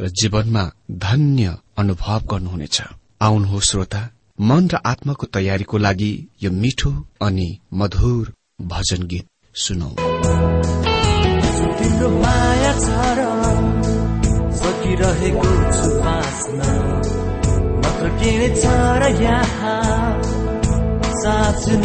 र जीवनमा धन्य अनुभव गर्नुहुनेछ। आउनुहोस् श्रोता मन र आत्माको तयारीको लागि यो मिठो अनि मधुर भजन गीत सुनौ। सकिरहेको छु बाँच्न। मात्र के छ र यहाँ साँच्न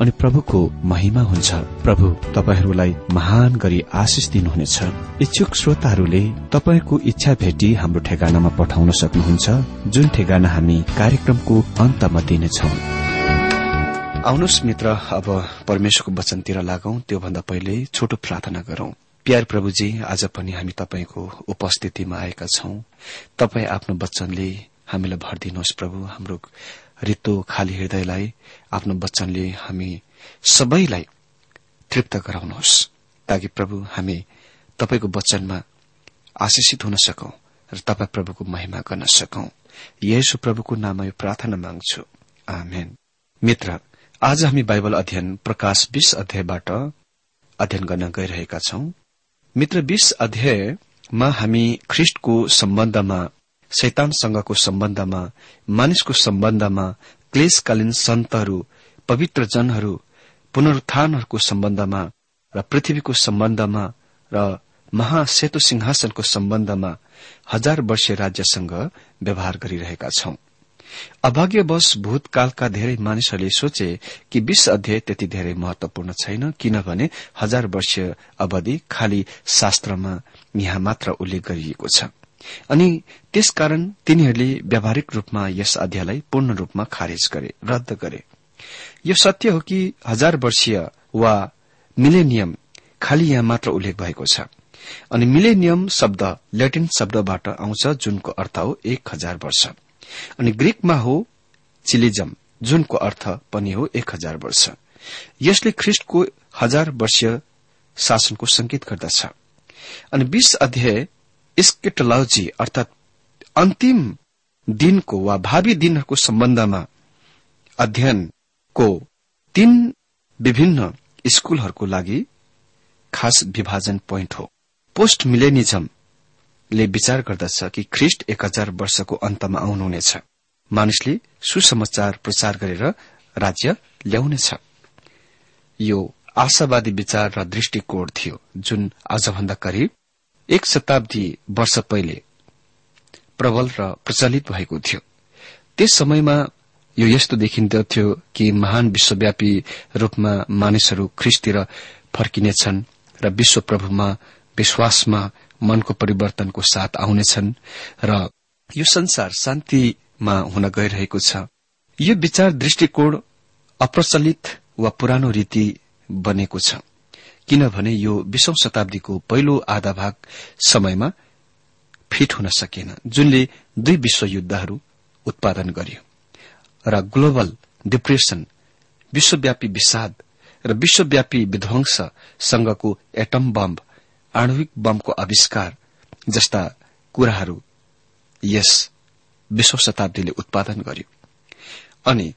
अनि प्रभुको महिमा हुन्छ। प्रभु तपाईँहरूलाई महान गरी आशिष दिनुहुनेछ। इच्छुक श्रोताहरूले तपाईँको इच्छा भेटी हाम्रो ठेगानामा पठाउन सक्नुहुन्छ जुन ठेगाना हामी कार्यक्रमको अन्तमा दिनेछौं। आउनुहोस् मित्र अब परमेश्वरको वचनतिर लागौं। त्योभन्दा पहिले छोटो प्रार्थना गरौं। प्यार प्रभुजी आज पनि हामी तपाईँको उपस्थितिमा आएका छौं। तपाई आफ्नो वचनले हामीलाई भरिदिनुहोस् प्रभु। हाम्रो रित्तो खाली हृदयलाई आफ्नो वचनले हामी सबैलाई तृप्त गराउनुहोस्। ताकि प्रभु हामी तपाईँको वचनमा आशिषित हुन सकौं र तपाईँ प्रभुको महिमा गर्न सकौं। येशु प्रभुको नाममा यो प्रार्थना माग्छु। मित्र आज हामी बाइबल अध्ययन प्रकाश बीस अध्यायबाट अध्ययन गर्न गइरहेका छौं। मित्र बीस अध्यायमा हामी ख्रिष्टको सम्बन्धमा शैतानसँगको सम्बन्धमा मानिसको सम्बन्धमा क्लेशकालीन सन्तहरू पवित्र जनहरू पुनरुत्थानहरूको सम्बन्धमा र पृथ्वीको सम्बन्धमा र महासेतु सिंहासनको सम्बन्धमा हजार वर्षीय राज्यसँग व्यवहार गरिरहेका छौं। अभाग्यवश भूतकालका धेरै मानिसहरूले सोचे कि बीस अध्याय त्यति धेरै महत्वपूर्ण छैन किनभने हजार वर्षीय अवधि खाली शास्त्रमा यहाँ मात्र उल्लेख गरिएको छ। अनि त्यसकारण तिनीहरूले व्यावहारिक रूपमा यस अध्यायलाई पूर्ण रूपमा खारेज गरे रद्द गरे। यो सत्य हो कि हजार वर्षीय वा मिलेनियम खाली यहाँ मात्र उल्लेख भएको छ। अनि मिलेनियम शब्द ल्याटिन शब्दबाट आउँछ जुनको अर्थ हो एक हजार वर्ष। अनि ग्रीकमा हो चिलिजम जुनको अर्थ पनि हो एक हजार वर्ष। यसले ख्रिष्टको हजार वर्षीय शासनको संकेत गर्दछ। अनि बीस अध्याय स्केटोलोजी अर्थात अन्तिम दिनको वा भावी दिनहरूको सम्बन्धमा अध्ययनको तीन विभिन्न स्कूलहरूको लागि खास विभाजन पोइन्ट हो। पोस्ट मिलेनिजमले विचार गर्दछ कि ख्रिष्ट एक हजार वर्षको अन्तमा आउनुहुनेछ। मानिसले सुसमाचार प्रचार गरेर राज्य ल्याउनेछ। यो आशावादी विचार र दृष्टिकोण थियो जुन आजभन्दा करिब एक शताब्दी वर्ष पहिले प्रबल र प्रचलित भएको थियो। त्यस समयमा यो यस्तो देखिन्थ्यो कि महान विश्वव्यापी रूपमा मानिसहरू ख्रिस्तिर फर्किनेछन् र विश्व प्रभुमा विश्वासमा मनको परिवर्तनको साथ आउनेछन् र यो संसार शान्तिमा हुन गइरहेको छ। यो विचार दृष्टिकोण अप्रचलित वा पुरानो रीति बनेको छ। किनभने यो बीसौं शताब्दीको पहिलो आधा भाग समयमा फिट हुन सकेन जुनले दुई विश्वयुद्धहरू उत्पादन गर्यो र ग्लोबल डिप्रेशन विश्वव्यापी विषाद र विश्वव्यापी विध्वंससँगको एटम बम आणविक बमको आविष्कार जस्ता कुराहरू यस विश्व शताब्दीले उत्पादन गर्यो। अनि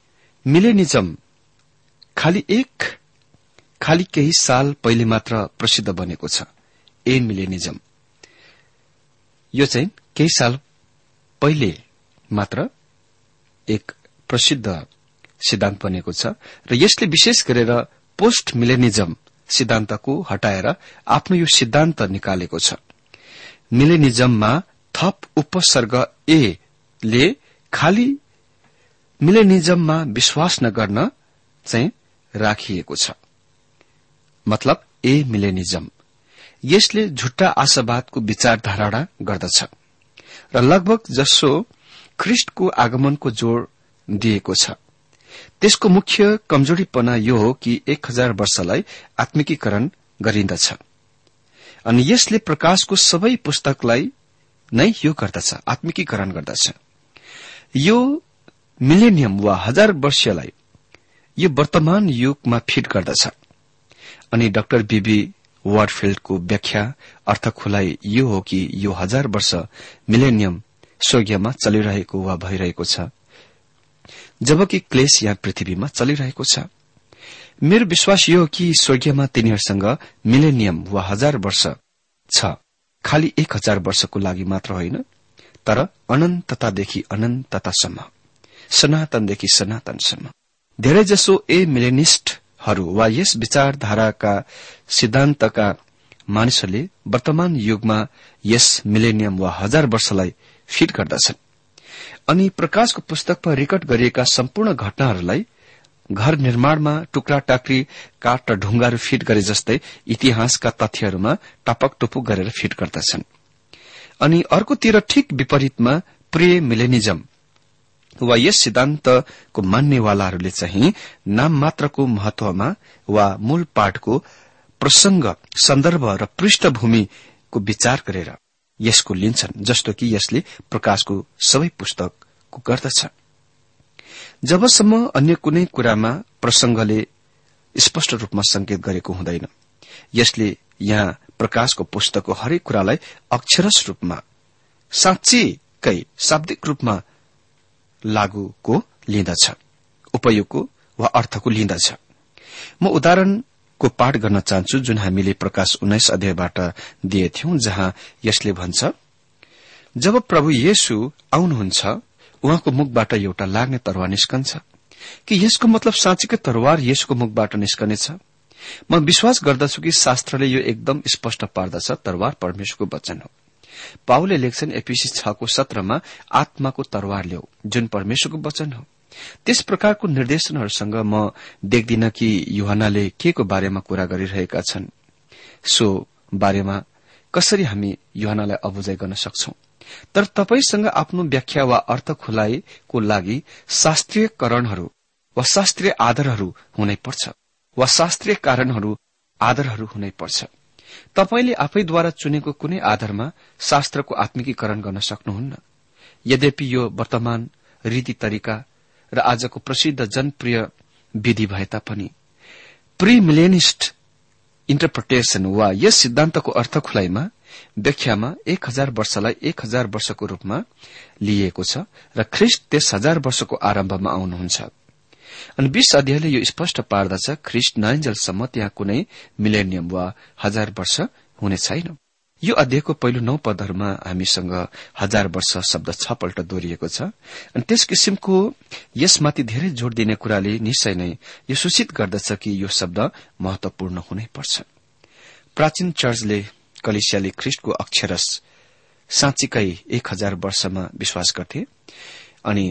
मिलेनिजम खालि एक खालि केही साल पहिले मात्र प्रसिद्ध बनेको छ। ए मिलेनिजम। यो चाहिँ केही साल पहिले मात्र एक प्रसिद्ध सिद्धान्त बनेको छ र यसले विशेष गरेर पोस्ट मिलेनिजम सिद्धान्तको हटाएर आफ्नो यो सिद्धान्त निकालेको छ। मिलेनिजममा थप उपसर्ग ए ले खाली मिलेनिजममा विश्वास नगर्न चाहिँ राखिएको छ। मतलब ए मिलेनिजम। यसले झुट्टा आशावादको विचारधारणा गर्दछ। र लगभग जसो ख्रिष्टको आगमनको जोड़ दिएको छ। त्यसको मुख्य कमजोरीपना यो हो कि एक हजार वर्षलाई आत्मिकीकरण गरिन्दछ। अनि यसले प्रकाशको सबै पुस्तकलाई नै यो गर्दछ आत्मिकीकरण गर्दछ। यो मिलेनियम वा हजार वर्षलाई यो वर्तमान युगमा फिट गर्दछ। अनि डाक्टर बीबी वार्डफिल्डको व्याख्या अर्थ खुलाई यो हो कि यो हजार वर्ष मिलेनियम स्वर्गीयमा चलिरहेको वा भइरहेको छ। जबकि क्लेश यहाँ पृथ्वीमा चलिरहेको छ। मेरो विश्वास यो हो कि स्वर्गीयमा तिनीहरूसँग मिलेनियम वा हजार वर्ष छ। खालि एक हजार वर्षको लागि मात्र होइन तर अनन्ततादेखि अनन्ततासम्म सनातनदेखि सनातनसम्म। धेरैजसो ए मिलेनिस्टहरू वा यस विचारधाराका सिद्धान्तका मानिसहरूले वर्तमान युगमा यस मिलेनियम वा हजार वर्षलाई फिट गर्दछन्। अनि प्रकाशको पुस्तकमा रेकर्ड गरिएका सम्पूर्ण घटनाहरूलाई घर निर्माणमा टुक्रा टाक्री काठ र ढुङ्गाहरू फिट गरे जस्तै इतिहासका तथ्यहरूमा टपक टुपुक गरेर फिट गर्दछन्। अनि अर्कोतिर ठिक विपरीतमा प्रिय मिलेनिजम वा यस सिद्धान्तको मान्नेवालाहरूले चाहिँ नाम मात्रको महत्वमा वा मूल पाठको प्रसंग सन्दर्भ र पृष्ठभूमिको विचार गरेर यसको लिन्छन् जस्तो कि यसले प्रकाशको सबै पुस्तकको गर्दछ। जबसम्म अन्य कुनै कुरामा प्रसंगले स्पष्ट रूपमा संकेत गरेको हुँदैन यसले यहाँ प्रकाशको पुस्तकको हरेक कुरालाई अक्षरस रूपमा साँच्चीकै शाब्दिक रूपमा लागूको लिँदछ उपयोगको वा अर्थको लिँदछ। म उदाहरणको पाठ गर्न चाहन्छु जुन हामीले प्रकाश उन्नाइस अध्यायबाट दिएथ्यौं जहाँ यसले भन्छ जब प्रभु येशु आउनुहुन्छ उहाँको मुखबाट एउटा लाग्ने तरवार निस्कन्छ। कि यसको मतलब साँच्चीकै तरवार यसको मुखबाट निस्कनेछ? म विश्वास गर्दछु कि शास्त्रले यो एकदम स्पष्ट पार्दछ तरवार परमेश्वरको वचन हो। पाउले लेख्छन् एपिसी छको सत्रमा आत्माको तरवार ल्याऊ जुन परमेश्वरको वचन हो। त्यस प्रकारको निर्देशनहरूसँग म देख्दिन कि युहनाले के को बारेमा कुरा गरिरहेका छन्। सो बारेमा कसरी हामी युहनालाई अबुझाइ गर्न सक्छौ? तर तपाईँसँग आफ्नो व्याख्या वा अर्थ खुलाइको लागि शास्त्रीय करणहरू वा शास्त्रीय आधारहरू हुनै पर्छ वा शास्त्रीय कारणहरू आधारहरू हुनै पर्छ। तपाईँले आफैद्वारा चुनेको कुनै आधारमा शास्त्रको आत्मिकीकरण गर्न सक्नुहुन्न। यद्यपि यो वर्तमान रीति तरिका र आजको प्रसिद्ध जनप्रिय विधि भए तापनि प्रिमिलेनिस्ट इन्टरप्रिटेशन वा यस सिद्धान्तको अर्थ खुलाइमा व्याख्यामा एक हजार वर्षलाई एक हजार वर्षको रूपमा लिइएको छ र ख्रिस्ट त्यस हजार वर्षको आरम्भमा आउनुहुन्छ। अनि बीस अध्यायले यो स्पष्ट पार्दछ ख्रिस्ट नयन्जेलसम्म त्यहाँ कुनै मिलेनियम वा हजार वर्ष हुने छैन। यो अध्यायको पहिलो नौ पदहरूमा हामीसँग हजार वर्ष शब्द छपल्ट दोहोरिएको छ। अनि त्यस किसिमको यसमाथि धेरै जोड़ दिने कुराले निश्चय नै यो सूचित गर्दछ कि यो शब्द महत्वपूर्ण हुनै पर्छ। प्राचीन चर्चले कलिसियाले ख्रिष्टको अक्षरस साँच्चीकै एक हजार वर्षमा विश्वास गर्थे। अनि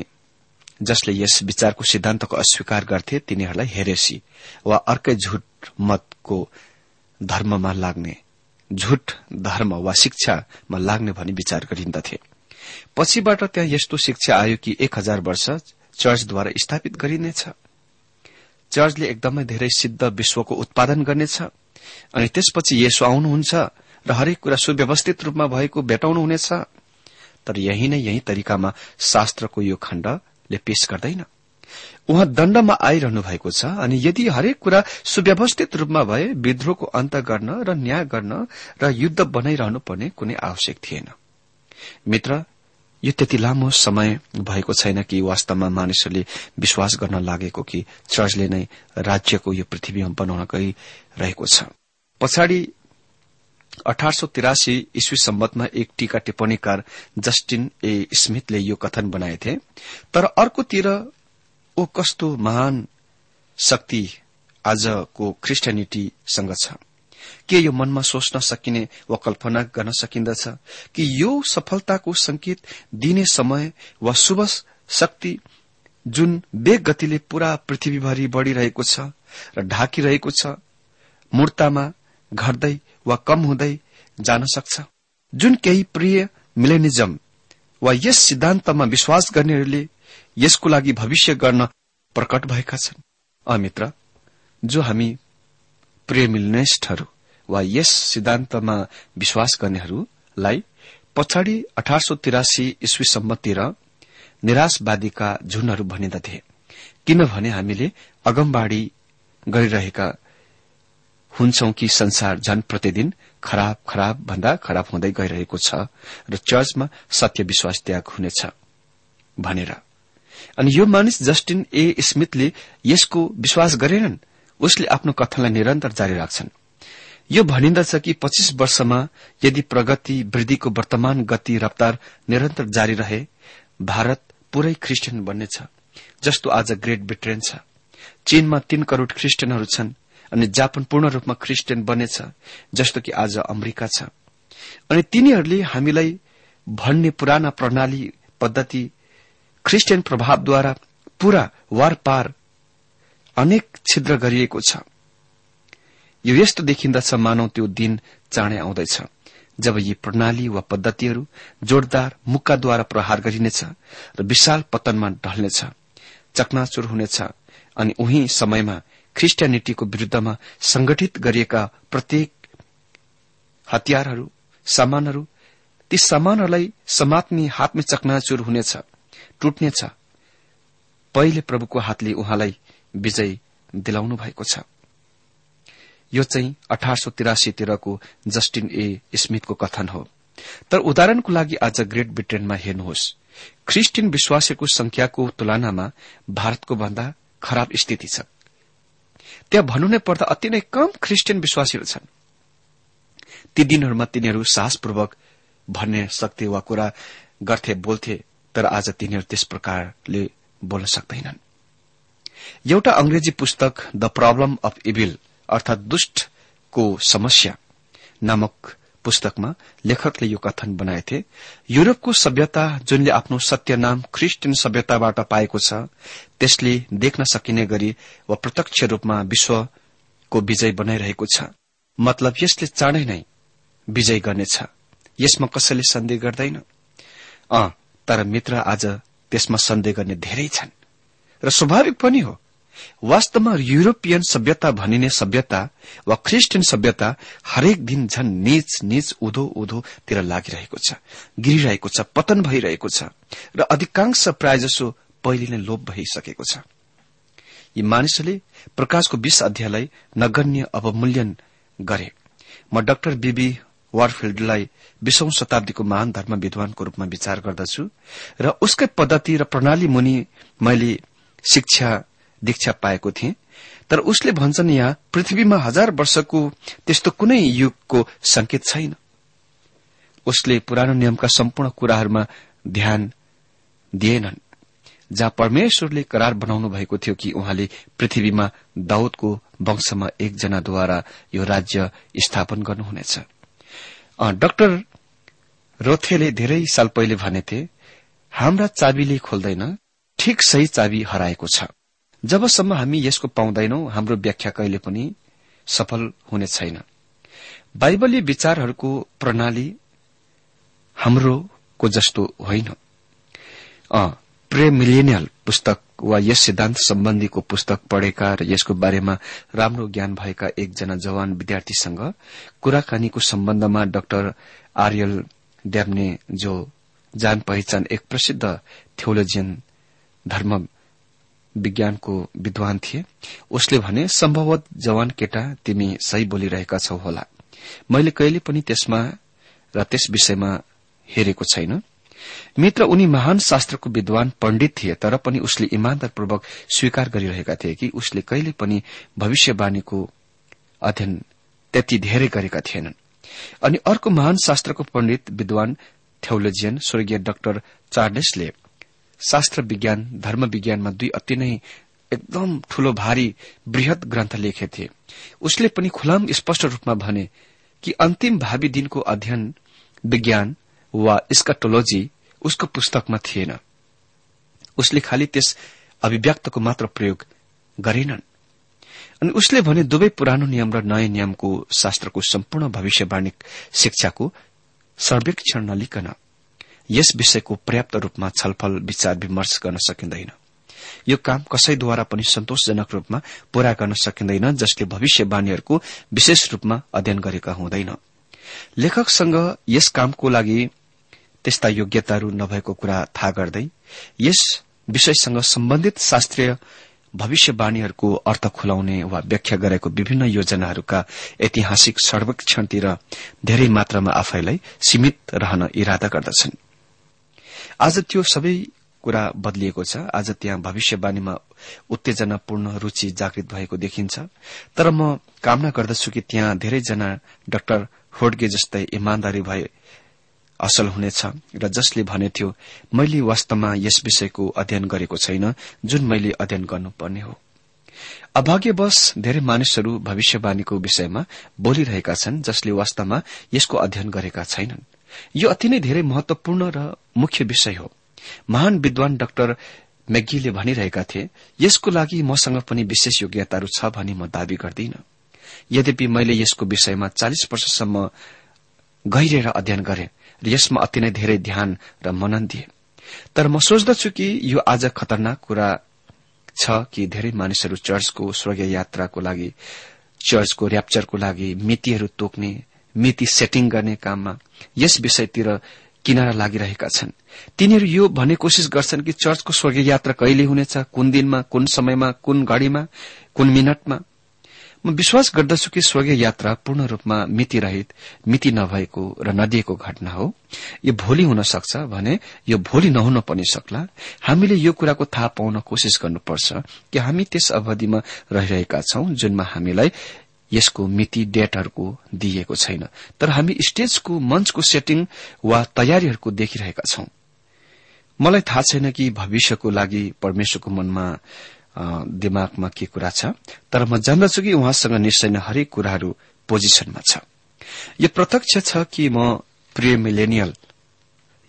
जसले यस विचारको सिद्धान्तको अस्वीकार गर्थे तिनीहरूलाई हेरेसी वा अर्कै झुट मतको धर्ममा लाग्ने झुट धर्म वा शिक्षामा लाग्ने भनी विचार गरिन्दथे। पछिबाट त्यहाँ यस्तो शिक्षा आयो कि एक हजार वर्ष चर्चद्वारा स्थापित गरिनेछ। चर्चले एकदमै धेरै सिद्ध विश्वको उत्पादन गर्नेछ अनि त्यसपछि यसो आउनुहुन्छ र हरेक कुरा सुव्यवस्थित रूपमा भएको भेटाउनुहुनेछ। तर यही नै यही तरिकामा शास्त्रको यो खण्ड ले पेश गर्दैन। उहाँ दण्डमा आइरहनु भएको छ अनि यदि हरेक कुरा सुव्यवस्थित रूपमा भए विद्रोहको अन्त गर्न र न्याय गर्न र युद्ध बनाइरहनु पर्ने कुनै आवश्यक थिएन। मित्र यो त्यति लामो समय भएको छैन कि वास्तवमा मानिसहरूले विश्वास गर्न लागेको कि चर्चले नै राज्यको यो पृथ्वीमा बनाउन गइरहेको छ। पछाडि अठार सौ तिरासी ईस्वी सम्बन्धमा एक टीका टिप्पणीकार जस्टिन ए स्मिथले यो कथन बनाएथे तर अर्कोतिर ओ कस्तो महान शक्ति आजको क्रिस्टियानिटीसँग छ? के यो मनमा सोच्न सकिने वा कल्पना गर्न सकिन्दछ कि यो सफलताको संकेत दिने समय वा शुभ शक्ति जुन वेग गतिले पूरा पृथ्वीभरि बढ़िरहेको छ र ढाकिरहेको छ मूर्तामा घट्दै वा कम हुँदै जान सक्छ। जुन केही प्रिय मिलेनिजम वा यस सिद्धान्तमा विश्वास गर्नेहरूले यसको लागि भविष्य गर्न प्रकट भएका छन्। अमित्र जो हामी प्रिय मिलनेस्टहरू वा यस सिद्धान्तमा विश्वास गर्नेहरूलाई पछाडि अठार सौ तिरासी इस्वी सम्मतिर निराशवादीका झुनहरू भनिँदथे। किनभने हामीले अगमबाड़ी गरिरहेका हुन्छौ कि संसार झन प्रतिदिन खराब खराब भन्दा खराब हुँदै गइरहेको छ र चर्चमा सत्य विश्वास त्याग हुनेछ भनेर। अनि यो मानिस जस्टिन ए स्मिथले यसको विश्वास गरेनन् उसले आफ्नो कथनलाई निरन्तर जारी राख्छन्। यो भनिन्दछ कि पच्चीस वर्षमा यदि प्रगति वृद्धिको वर्तमान गति रफ्तार निरन्तर जारी रहे भारत पूरै क्रिस्चियन बन्नेछ जस्तो आज ग्रेट ब्रिटेन छ। चीनमा तीन करोड़ क्रिस्चियनहरू छन् अनि जापान पूर्ण रूपमा क्रिस्चियन बनेछ जस्तो कि आज अमेरिका छ। अनि तिनीहरूले हामीलाई भन्ने पुराना प्रणाली पद्धति क्रिस्चियन प्रभावद्वारा पूरा वार पार अनेक छिद्र गरिएको छ। यो यस्तो देखिन्दछ मानौ त्यो दिन चाँडै आउँदैछ जब यी प्रणाली वा पद्धतिहरू जोरदार मुक्काद्वारा प्रहार गरिनेछ र विशाल पतनमा ढल्नेछ चकनाचुर हुनेछ अनि उही समयमा ख्रिस्टियानिटीको विरूद्धमा संगठित गरिएका प्रत्येक हतियारहरू सामानहरू ती सामानहरूलाई समात्ने हातमै चकनाचुर हुनेछ टुट्नेछ। पहिले प्रभुको हातले उहाँलाई विजय दिलाउनु भएको छ। यो चाहिँ अठार सौ तिरासीतिरको जस्टिन ए. स्मिथको कथन हो। तर उदाहरणको लागि आज ग्रेट ब्रिटेनमा हेर्नुहोस्। ख्रिस्टियन विश्वासीको संख्याको तुलनामा भारतको भन्दा खराब स्थिति छ। त्यहाँ भन्नु नै पर्दा अति नै कम ख्रिस्टियन विश्वासीहरू छन्। ती दिनहरूमा तिनीहरू साहसपूर्वक भन्ने शक्ति वा कुरा गर्थे बोल्थे तर आज तिनीहरू त्यस प्रकारले बोल्न सक्दैनन्। एउटा अंग्रेजी पुस्तक द प्रब्लम अफ इभिल अर्थात दुष्टको समस्या नामक पुस्तकमा लेखकले यो कथन बनाएथे युरोपको सभ्यता जुनले आफ्नो सत्य नाम ख्रिस्टियन सभ्यताबाट पाएको छ त्यसले देख्न सकिने गरी वा प्रत्यक्ष रूपमा विश्वको विजय बनाइरहेको छ। मतलब यसले चाँडै नै विजय गर्नेछ। यसमा कसैले सन्देह गर्दैन। अ तर मित्र आज त्यसमा सन्देह गर्ने धेरै छन्। र स्वाभाविक पनि हो वास्तवमा युरोपियन सभ्यता भनिने सभ्यता वा क्रिस्चियन सभ्यता हरेक दिन झन निच निच उधो उधोतिर लागिरहेको छ गिरिरहेको छ पतन भइरहेको छ र अधिकांश प्रायजसो पहिले नै लोप भइसकेको छ। यी मानिसहरूले प्रकाशको बीस अध्यायलाई नगण्य अवमूल्यन गरे। म डाक्टर बीबी वारफिल्डलाई बीसौं शताब्दीको महान धर्म विद्वानको रूपमा विचार गर्दछु र उसकै पद्धति र प्रणाली मुनि मैले शिक्षा दीक्षा पाएको थिएँ। तर उसले भन्छन् यहाँ पृथ्वीमा हजार वर्षको त्यस्तो कुनै युगको संकेत छैन। उसले पुरानो नियमका सम्पूर्ण कुराहरूमा ध्यान दिएनन्। जहाँ परमेश्वरले करार बनाउनु भएको थियो कि उहाँले पृथ्वीमा दाउदको वंशमा एकजनाद्वारा यो राज्य स्थापन गर्नुहुनेछ। डाक्टर रोथेले धेरै साल पहिले भनेथे हाम्रा चाबीले खोल्दैन ठिक सही चाबी हराएको छ। जबसम्म हामी यसको पाउँदैनौ हाम्रो व्याख्या कहिले पनि सफल हुने छैन। बाइबलीय विचारहरूको प्रणाली हाम्रोको जस्तो होइन। प्रेमिलिनियल पुस्तक वा यस सिद्धान्त सम्बन्धीको पुस्तक पढेका र यसको बारेमा राम्रो ज्ञान भएका एकजना जवान विद्यार्थीसँग कुराकानीको सम्बन्धमा डाक्टर आर्यल ड्याम्ने जो जान पहिचान एक प्रसिद्ध थियोलोजियन धर्म विज्ञानको विद्वान थिए। उसले भने सम्भवत जवान केटा तिमी सही बोलिरहेका छौ होला। मैले कहिले पनि त्यसमा र त्यस विषयमा हेरेको छैन। मित्र उनी महान शास्त्रको विद्वान पण्डित थिए तर पनि उसले इमान्दारपूर्वक स्वीकार गरिरहेका थिए कि उसले कहिले पनि भविष्यवाणीको अध्ययन त्यति धेरै गरेका थिएनन्। अनि अर्को महान शास्त्रको पण्डित विद्वान थ्योलोजियन स्वर्गीय डाक्टर चार्लेसले शास्त्र विज्ञान धर्म विज्ञानमा दुई अति नै एकदम ठूलो भारी वृहत ग्रन्थ लेखेथे उसले पनि खुलाम स्पष्ट रूपमा भने कि अन्तिम भावी दिनको अध्ययन विज्ञान वा स्कटोलोजी उसको पुस्तकमा थिएन। उसले खालि त्यस अभिव्यक्तको मात्र प्रयोग गरेनन्। अनि उसले भने दुवै पुरानो नियम र नयाँ नियमको शास्त्रको सम्पूर्ण भविष्यवाणी शिक्षाको सर्वेक्षण नलिकन। यस विषयको पर्याप्त रूपमा छलफल विचार विमर्श गर्न सकिँदैन। यो काम कसैद्वारा पनि सन्तोषजनक रूपमा पूरा गर्न सकिँदैन जसले भविष्यवाणीहरूको विशेष रूपमा अध्ययन गरेका हुँदैन। लेखकसँग यस कामको लागि त्यस्ता योग्यताहरू नभएको कुरा थाहा गर्दै यस विषयसँग सम्बन्धित शास्त्रीय भविष्यवाणीहरूको अर्थ खुलाउने वा व्याख्या गरेको विभिन्न योजनाहरूका ऐतिहासिक सर्वेक्षणतिर धेरै मात्रामा आफैलाई सीमित रहन इरादा गर्दछन्। आज त्यो सबै कुरा बदलिएको छ। आज त्यहाँ भविष्यवाणीमा उत्तेजनापूर्ण रूचि जागृत भएको देखिन्छ। तर म कामना गर्दछु कि त्यहाँ धेरैजना डाक्टर होड्गे जस्तै इमान्दारी भए असल हुनेछ र जसले भनेथ्यो मैले वास्तवमा यस विषयको अध्ययन गरेको छैन जुन मैले अध्ययन गर्नुपर्ने हो। अभाग्यवश धेरै मानिसहरू भविष्यवाणीको विषयमा बोलिरहेका छन् जसले वास्तवमा यसको अध्ययन गरेका छैनन्। यो अति नै धेरै महत्वपूर्ण र मुख्य विषय हो। महान विद्वान डाक्टर मेग्गीले भनिरहेका थिए यसको लागि मसँग पनि विशेष योग्यताहरू छ भनी म दावी गर्दिन। यद्यपि मैले यसको विषयमा चालिस वर्षसम्म गहिरेर अध्ययन गरे र यसमा अति नै धेरै ध्यान र मनन दिए। तर म सोच्दछु कि यो आज खतरनाक कुरा छ कि धेरै मानिसहरू चर्चको स्वर्गीय यात्राको लागि चर्चको ऱ्याप्चरको लागि मितिहरू तोक्ने मिति सेटिङ गर्ने काममा यस विषयतिर किनारा लागिरहेका छन्। तिनीहरू यो भन्ने कोशिश गर्छन् कि चर्चको स्वर्गीय यात्रा कहिले हुनेछ कुन दिनमा कुन समयमा कुन घड़ीमा कुन मिनटमा? म विश्वास गर्दछु कि स्वर्गीय यात्रा पूर्ण रूपमा मितिरहित मिति नभएको र नदिएको घटना हो। यो भोलि हुन सक्छ भने यो भोलि नहुन पनि सक्ला। हामीले यो कुराको थाहा पाउन कोशिश गर्नुपर्छ कि हामी त्यस अवधिमा रहिरहेका छौं जुनमा हामीलाई यसको मिति डेटहरूको दिइएको छैन। तर हामी स्टेजको मंचको सेटिङ वा तयारीहरूको देखिरहेका छौं। मलाई थाहा छैन कि भविष्यको लागि परमेश्वरको मनमा दिमागमा के कुरा छ तर म जान्दछु कि उहाँसँग निश्चय नै हरेक कुराहरू पोजिसनमा छ। यो प्रत्यक्ष छ कि म प्रिय मिलेनियल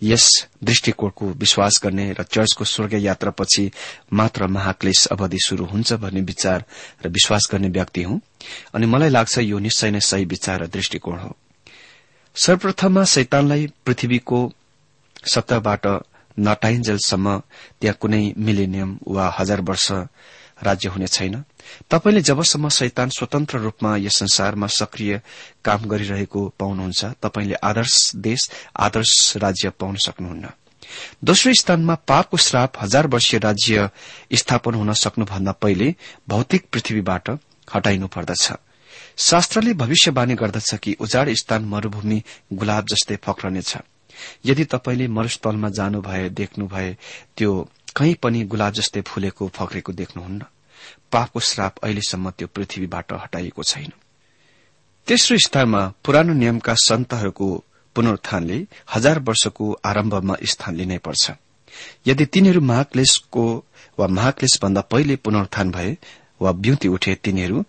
यस दृष्टिकोणको विश्वास गर्ने र चर्चको स्वर्ग यात्रापछि मात्र महाक्लेश अवधि शुरू हुन्छ भन्ने विचार र विश्वास गर्ने व्यक्ति हुँ। अनि मलाई लाग्छ यो निश्चय नै सही विचार र दृष्टिकोण हो। सर्वप्रथममा शैतानलाई पृथ्वीको सतहबाट नटाइन्जेलसम्म त्यहाँ कुनै मिलेनियम वा हजार वर्ष राज्य हुने छैन। तपाईँले जबसम्म शैतान स्वतन्त्र रूपमा यस संसारमा सक्रिय काम गरिरहेको पाउनुहुन्छ तपाईँले आदर्श देश आदर्श राज्य पाउन सक्नुहुन्न। दोस्रो स्थानमा पापको श्राप हजार वर्षीय राज्य स्थापन हुन सक्नुभन्दा पहिले भौतिक पृथ्वीबाट हटाइनु पर्दछ। शास्त्रले भविष्यवाणी गर्दछ कि उजाड स्थान मरूभूमि गुलाब जस्तै फक्रनेछ। यदि तपाईँले मरुस्थलमा जानु भए देख्नु भए त्यो कहीँ पनि गुलाब जस्तै फुलेको फक्रेको देख्नुहुन्न। पापको श्राप अहिलेसम्म त्यो पृथ्वीबाट हटाइएको छैन। तेस्रो स्थानमा पुरानो नियमका सन्तहरूको पुनरुत्थानले हजार वर्षको आरम्भमा स्थान लिनै पर्छ। यदि तिनीहरू महाक्लेशको वा महाक्लेश भन्दा पहिले पुनरुत्थान भए वा ब्युति उठे तिनीहरू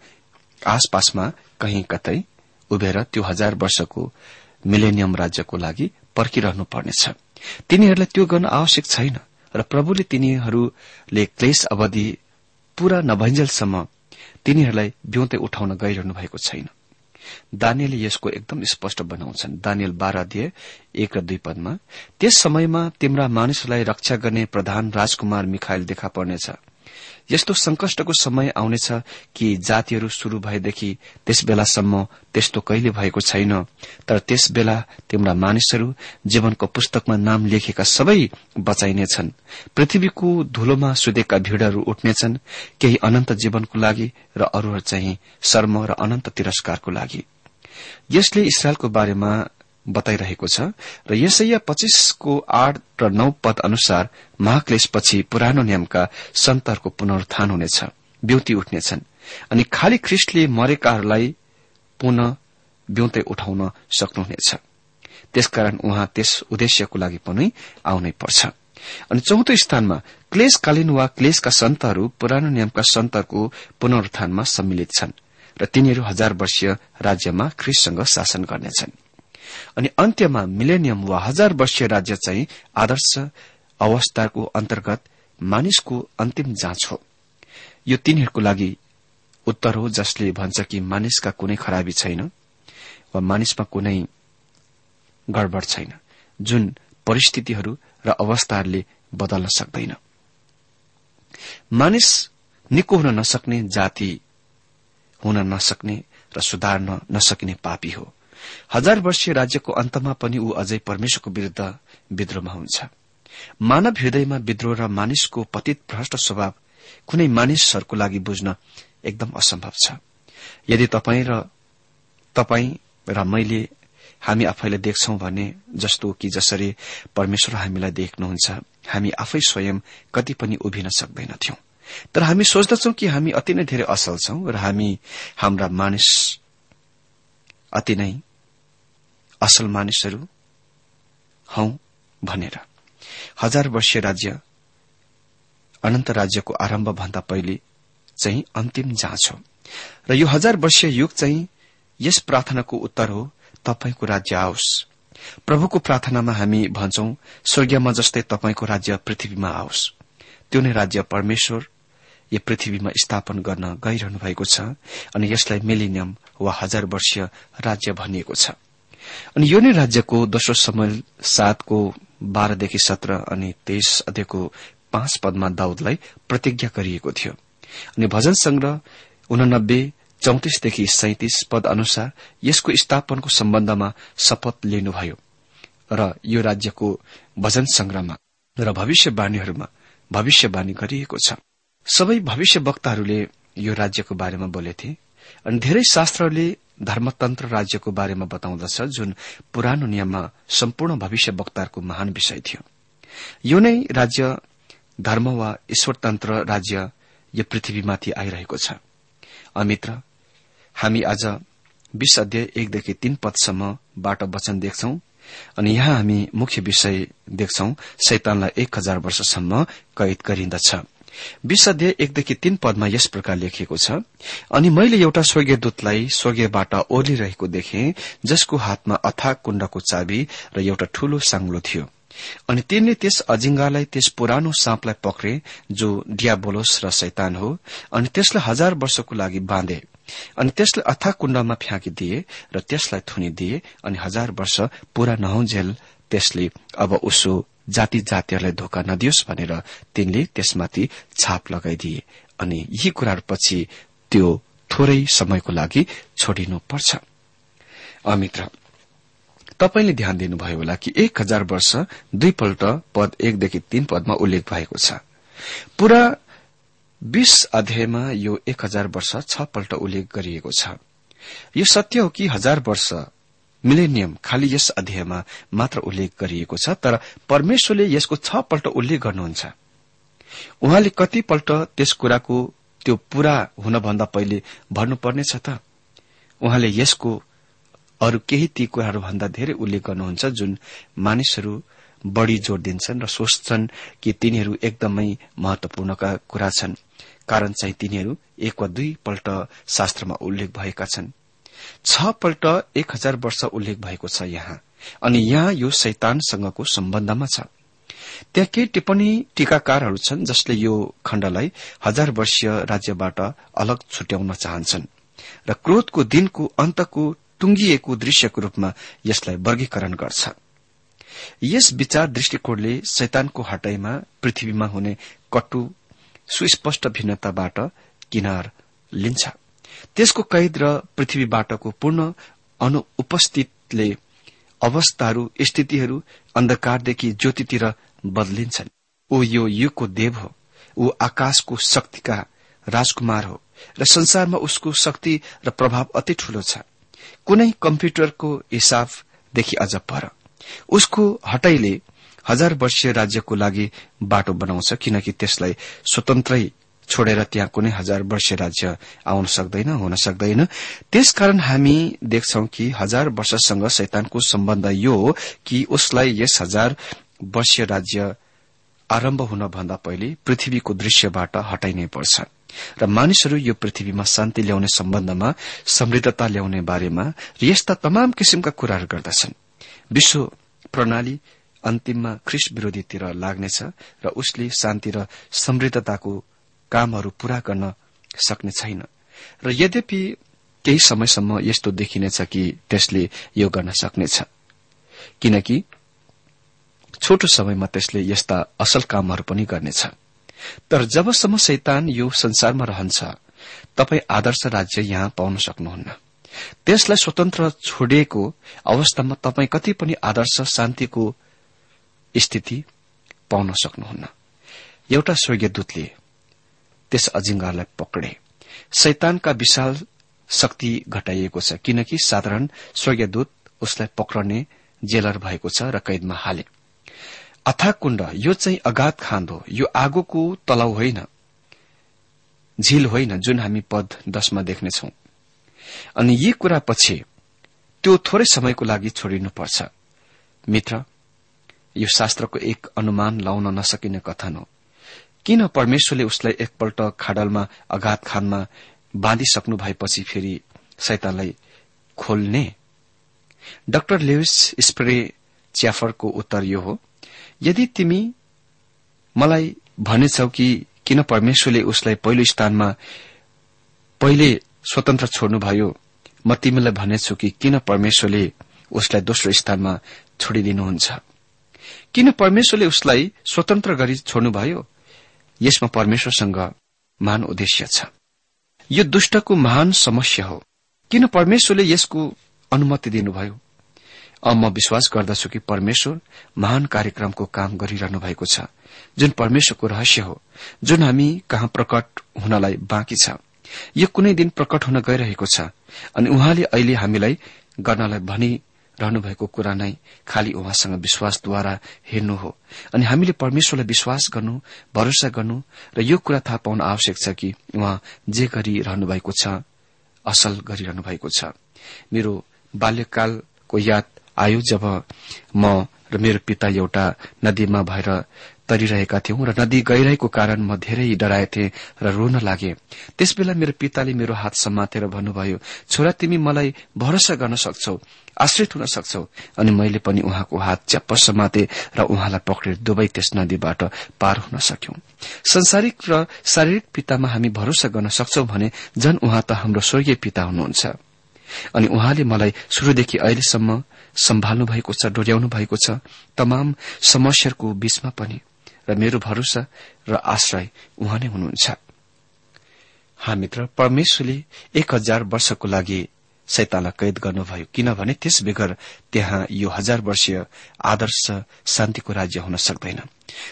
आसपासमा कहीँ कतै उभेर त्यो हजार वर्षको मिलेनियम राज्यको लागि पर्खिरहनु पर्नेछ। तिनीहरूलाई त्यो गर्न आवश्यक छैन र प्रभुले तिनीहरूले क्लेश अवधि पूरा नभइन्जेलसम्म तिनीहरूलाई ब्यौते उठाउन गइरहनु भएको छैन। दानियलले यसको एकदम स्पष्ट बनाउँछन्। दानियल बाह्र अध्यय एक र दुई पदमा त्यस समयमा तिम्रा मानिसहरूलाई रक्षा गर्ने प्रधान राजकुमार मिखाइल देखा पर्नेछ। यस्तो संकष्टको समय आउनेछ कि जातिहरू शुरू भएदेखि त्यस बेलासम्म त्यस्तो कहिले भएको छैन। तर त्यस बेला तिम्रा मानिसहरू जीवनको पुस्तकमा नाम लेखेका सबै बचाइनेछन्। पृथ्वीको धुलोमा सुदेका भीड़हरू उठ्नेछन् केही अनन्त जीवनको लागि र अरूहरू चाहिँ शर्म र अनन्त तिरस्कारको लागि। यसले इसरायलको बारेमा बताइरहेको छ र यसैया पच्चीसको आठ र नौ पद अनुसार महाक्लेशपछि पुरानो नियमका सन्तहरूको पुनरुत्थान हुनेछ। ब्युति उठ्नेछन्। अनि खाली ख्रिस्टले मरेकाहरूलाई पुनः ब्युते उठाउन सक्नुहुनेछ। त्यसकारण उहाँ त्यस उद्देश्यको लागि पनि आउनै पर्छ। अनि चौथो स्थानमा क्लेशकालीन वा क्लेशका सन्तहरू पुरानो नियमका सन्तहरूको पुनरुत्थानमा सम्मिलित छन् र तिनीहरू हजार वर्षीय राज्यमा ख्रिससँग शासन गर्नेछन्। अनि अन्त्यमा मिलेनियम वा हजार वर्षीय राज्य चाहिँ आदर्श अवस्थाको अन्तर्गत मानिसको अन्तिम जाँच हो। यो तिनीहरूको लागि उत्तर हो जसले भन्छ कि मानिसका कुनै खराबी छैन वा मानिसमा कुनै गडबड छैन जुन परिस्थितिहरू र अवस्थाहरूले बदल्न सक्दैन। मानिस निको हुन नसक्ने जाति हुन नसक्ने र सुधार्न नसकिने पापी हो। हजार वर्षीय राज्यको अन्तमा पनि ऊ अझै परमेश्वरको विरूद्ध विद्रोहमा हुन्छ। मानव हृदयमा विद्रोह र मानिसको पतित भ्रष्ट स्वभाव कुनै मानिसहरूको लागि बुझ्न एकदम असम्भव छ। यदि तपाईँ र तपाईँ र मैले हामी आफैलाई देख्छौ भने जस्तो कि जसरी परमेश्वर हामीलाई देख्नुहुन्छ हामी आफै स्वयं कति पनि उभिन सक्दैनथ्यौं। तर हामी सोच्दछौ कि हामी अति नै धेरै असल छौं र हामी हाम्रा मानिस अति नै असल मानिसहरू हौ भनेर। हजार वर्षीय राज्य अनन्त राज्यको आरम्भ भन्दा पहिले चाहिँ अन्तिम जाँच हो। र यो हजार वर्षीय युग चाहिँ यस प्रार्थनाको उत्तर हो तपाईँको राज्य आओस्। प्रभुको प्रार्थनामा हामी भन्छौं स्वर्गीयमा जस्तै तपाईँको राज्य पृथ्वीमा आओस्। त्यो नै राज्य परमेश्वर यो पृथ्वीमा स्थापन गर्न गइरहनु भएको छ अनि यसलाई मिलिनियम वा हजार वर्षीय राज्य भनिएको छ। अनि यो नै राज्यको दोस्रो समय सातको बाह्रदेखि सत्र अनि तेइस अध्ययको पाँच पदमा दाउदलाई प्रतिज्ञा गरिएको थियो। अनि भजन संग्रह उनानब्बे चौतिसदेखि सैतिस पद अनुसार यसको स्थापनको सम्बन्धमा शपथ लिनुभयो र यो राज्यको भजन संग्रहमा र भविष्यवाणीहरूमा भविष्यवाणी गरिएको छ। सबै भविष्य वक्ताहरूले यो राज्यको बारेमा बोलेथे अनि धेरै शास्त्रहरूले धर्मतन्त्र राज्यको बारेमा बताउँदछ जुन पुरानो नियममा सम्पूर्ण भविष्य वक्ताहरूको महान विषय थियो। यो नै राज्य धर्म वा ईश्वरतन्त्र राज्य यो पृथ्वीमाथि आइरहेको छ। अमित्र हामी आज बीस अध्याय एकदेखि तीन पदसम्मबाट वचन देख्छौ अनि यहाँ हामी मुख्य विषय देख्छौ शैतानलाई एक हजार वर्षसम्म कैद गरिन्दछ। अध्याय एकदेखि तीन पदमा यस प्रकार लेखिएको छ। अनि मैले एउटा स्वर्गीय दूतलाई स्वर्गीयबाट ओर्लिरहेको देखे जसको हातमा अथा कुण्डको चाबी र एउटा ठूलो साङ्लो थियो। अनि तिनले त्यस अजिङ्गालाई त्यस पुरानो साँपलाई पक्रे जो डियाबोलोस र शैतान हो अनि त्यसलाई हजार वर्षको लागि बाँधे। अनि त्यसलाई अथा कुण्डमा फ्याँकिदिए र त्यसलाई थुनिदिए अनि हजार वर्ष पूरा नहुन्जेल त्यसले अब उसो जाति जातिहरूलाई धोका नदियोस् भनेर तिनले त्यसमाथि छाप लगाइदिए। अनि यी कुराहरूपछि त्यो थोरै समयको लागि छोडिनु पर्छ तपाईँले ध्यान दिनुभयो होला कि एक हजार वर्ष दुईपल्ट पद एकदेखि तीन पदमा उल्लेख भएको छ। पूरा बीस अध्यायमा यो एक हजार वर्ष छ पल्ट उल्लेख गरिएको छ। यो सत्य हो कि हजार वर्ष मिलेनियम खालि यस अध्यायमा मात्र उल्लेख गरिएको छ तर परमेश्वरले यसको छ पल्ट उल्लेख गर्नुहुन्छ। उहाँले कतिपल्ट त्यस कुराको त्यो पूरा हुनभन्दा पहिले भन्नुपर्नेछ त। उहाँले यसको अरू केही ती कुराहरूभन्दा धेरै उल्लेख गर्नुहुन्छ जुन मानिसहरू बढ़ी जोड़ दिन्छन् र सोच्छन् कि तिनीहरू एकदमै महत्वपूर्णका कुरा छन्। कारण चाहिँ तिनीहरू एक वा दुईपल्ट शास्त्रमा उल्लेख भएका छन्। छ पल्ट एक हजार वर्ष उल्लेख भएको छ यहाँ। अनि यहाँ यो शैतानसँगको सम्बन्धमा छ। त्यहाँ केही टिप्पणी टीकाकारहरू छन् जसले यो खण्डलाई हजार वर्षीय राज्यबाट अलग छुट्याउन चाहन्छन् र क्रोधको दिनको अन्तको टुंगिएको दृश्यको रूपमा यसलाई वर्गीकरण गर्छ। यस विचार दृष्टिकोणले शैतानको हटाईमा पृथ्वीमा हुने कटु सुस्पष्ट भिन्नताबाट किनार लिन्छ। त्यसको कैद र पृथ्वीबाटको पूर्ण अनुपस्थितले अवस्थाहरू स्थितिहरू अन्धकारदेखि ज्योतितिर बदलिन्छन्। ऊ यो युगको देव हो। ऊ आकाशको शक्तिका राजकुमार हो र संसारमा उसको शक्ति र प्रभाव अति ठूलो छ। कुनै कम्प्युटरको हिसाबदेखि अझ पर। उसको हटाईले हजार वर्षीय राज्यको लागि बाटो बनाउँछ किनकि त्यसलाई स्वतन्त्रै छोडेर त्यहाँ कुनै हजार वर्ष राज्य आउन सक्दैन हुन सक्दैन। त्यसकारण हामी देख्छौ कि हजार वर्षसँग शैतानको सम्बन्ध यो हो कि उसलाई यस हजार वर्षीय राज्य आरम्भ हुन भन्दा पहिले पृथ्वीको दृश्यबाट हटाइनै पर्छ। र मानिसहरू यो पृथ्वीमा शान्ति ल्याउने सम्बन्धमा समृद्धता ल्याउने बारेमा र यस्ता तमाम किसिमका कुराहरू गर्दछन्। विश्व प्रणाली अन्तिममा ख्रिस्ट विरोधीतिर लाग्नेछ र उसले शान्ति र समृद्धताको कामहरू पूरा गर्न सक्ने छैन। र यद्यपि केही समयसम्म यस्तो देखिनेछ कि त्यसले यो गर्न सक्नेछ। किनकि छोटो समयमा त्यसले यस्ता असल कामहरू पनि गर्नेछ। तर जबसम्म शैतान यो संसारमा रहन्छ तपाई आदर्श राज्य यहाँ पाउन सक्नुहुन्न। त्यसलाई स्वतन्त्र छोडिएको अवस्थामा तपाई कति पनि आदर्श शान्तिको स्थिति पाउन सक्नुहुन्न। एउटा स्वर्गीय दूतले त्यस अजिङ्गरलाई पक्रे शैतानका विशाल शक्ति घटाइएको छ किनकि साधारण स्वर्गीय दूत उसलाई पक्रने जेलर भएको छ र कैदमा हाले। अथा कुण्ड यो चाहिँ अगाध खाँदो यो आगोको तलाउ होइन झील होइन जुन हामी पद दशमा देख्नेछौ। अनि यी कुरा पछि त्यो थोरै समयको लागि छोडिनुपर्छ। मित्र यो शास्त्रको एक अनुमान लाउन नसकिने कथन हो। किन परमेश्वरले उसलाई एकपल्ट खाडलमा अगाध खानमा बाँधिसक्नु भएपछि फेरि सैतानलाई खोल्ने? डाक्टर लेविस स्प्रे च्याफरको उत्तर यो हो। यदि तिमी मलाई भनेछौ कि किन परमेश्वरले उसलाई पहिलो स्थानमा पहिले स्वतन्त्र छोड्नुभयो म तिमीलाई भनेछु कि किन परमेश्वरले उसलाई दोस्रो स्थानमा छोडिदिनुहुन्छ? किन परमेश्वरले उसलाई स्वतन्त्र गरी छोड्नुभयो? यसमा परमेश्वरसँग महान उद्देश्य छ। यो दुष्टको महान समस्या हो। किन परमेश्वरले यसको अनुमति दिनुभयो? अब म विश्वास गर्दछु कि परमेश्वर महान कार्यक्रमको काम गरिरहनु भएको छ जुन परमेश्वरको रहस्य हो जुन हामी कहाँ प्रकट हुनलाई बाँकी छ। यो कुनै दिन प्रकट हुन गइरहेको छ अनि उहाँले अहिले हामीलाई गर्नलाई भनिरहनु भएको कुरा नै खालि उहाँसँग विश्वासद्वारा हेर्नु हो। अनि हामीले परमेश्वरलाई विश्वास गर्नु भरोसा गर्नु र यो कुरा थाहा पाउन आवश्यक छ कि उहाँ जे गरिरहनु भएको छ असल गरिरहनु भएको छ। मेरो बाल्यकालको याद आयो जब म र मेरो पिता एउटा नदीमा भएर तरिरहेका थियौं र नदी गइरहेको कारण म धेरै डराएथे र रोन लागे। त्यसबेला मेरो पिताले मेरो हात समातेर भन्नुभयो छोरा तिमी मलाई भरोसा गर्न सक्छौ आश्रित हुन सक्छौ अनि मैले पनि उहाँको हात च्याप्प समाते र उहाँलाई पक्रेर दुवै त्यस नदीबाट पार हुन सक्यौं। संसारिक र शारीरिक पितामा हामी भरोसा गर्न सक्छौ भने झन उहाँ त हाम्रो स्वर्गीय पिता हुनुहुन्छ। अनि उहाँले मलाई शुरूदेखि अहिलेसम्म सम्हाल्नु भएको छ डोर्याउनु भएको छ तमाम समस्याहरूको बीचमा पनि। र मेरो भरोसा र आश्रय उहाँ नै हुनुहुन्छ। हा मित्र परमेश्वरले एक हजार वर्षको लागि सैतालाई कैद गर्नुभयो। किनभने त्यस बेगर त्यहाँ यो हजार वर्षीय आदर्श शान्तिको राज्य हुन सक्दैन।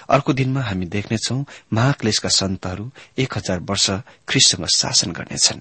अर्को दिनमा हामी देख्नेछौ महाक्लेशका सन्तहरू एक हजार वर्ष ख्रिससँग शासन गर्नेछन्।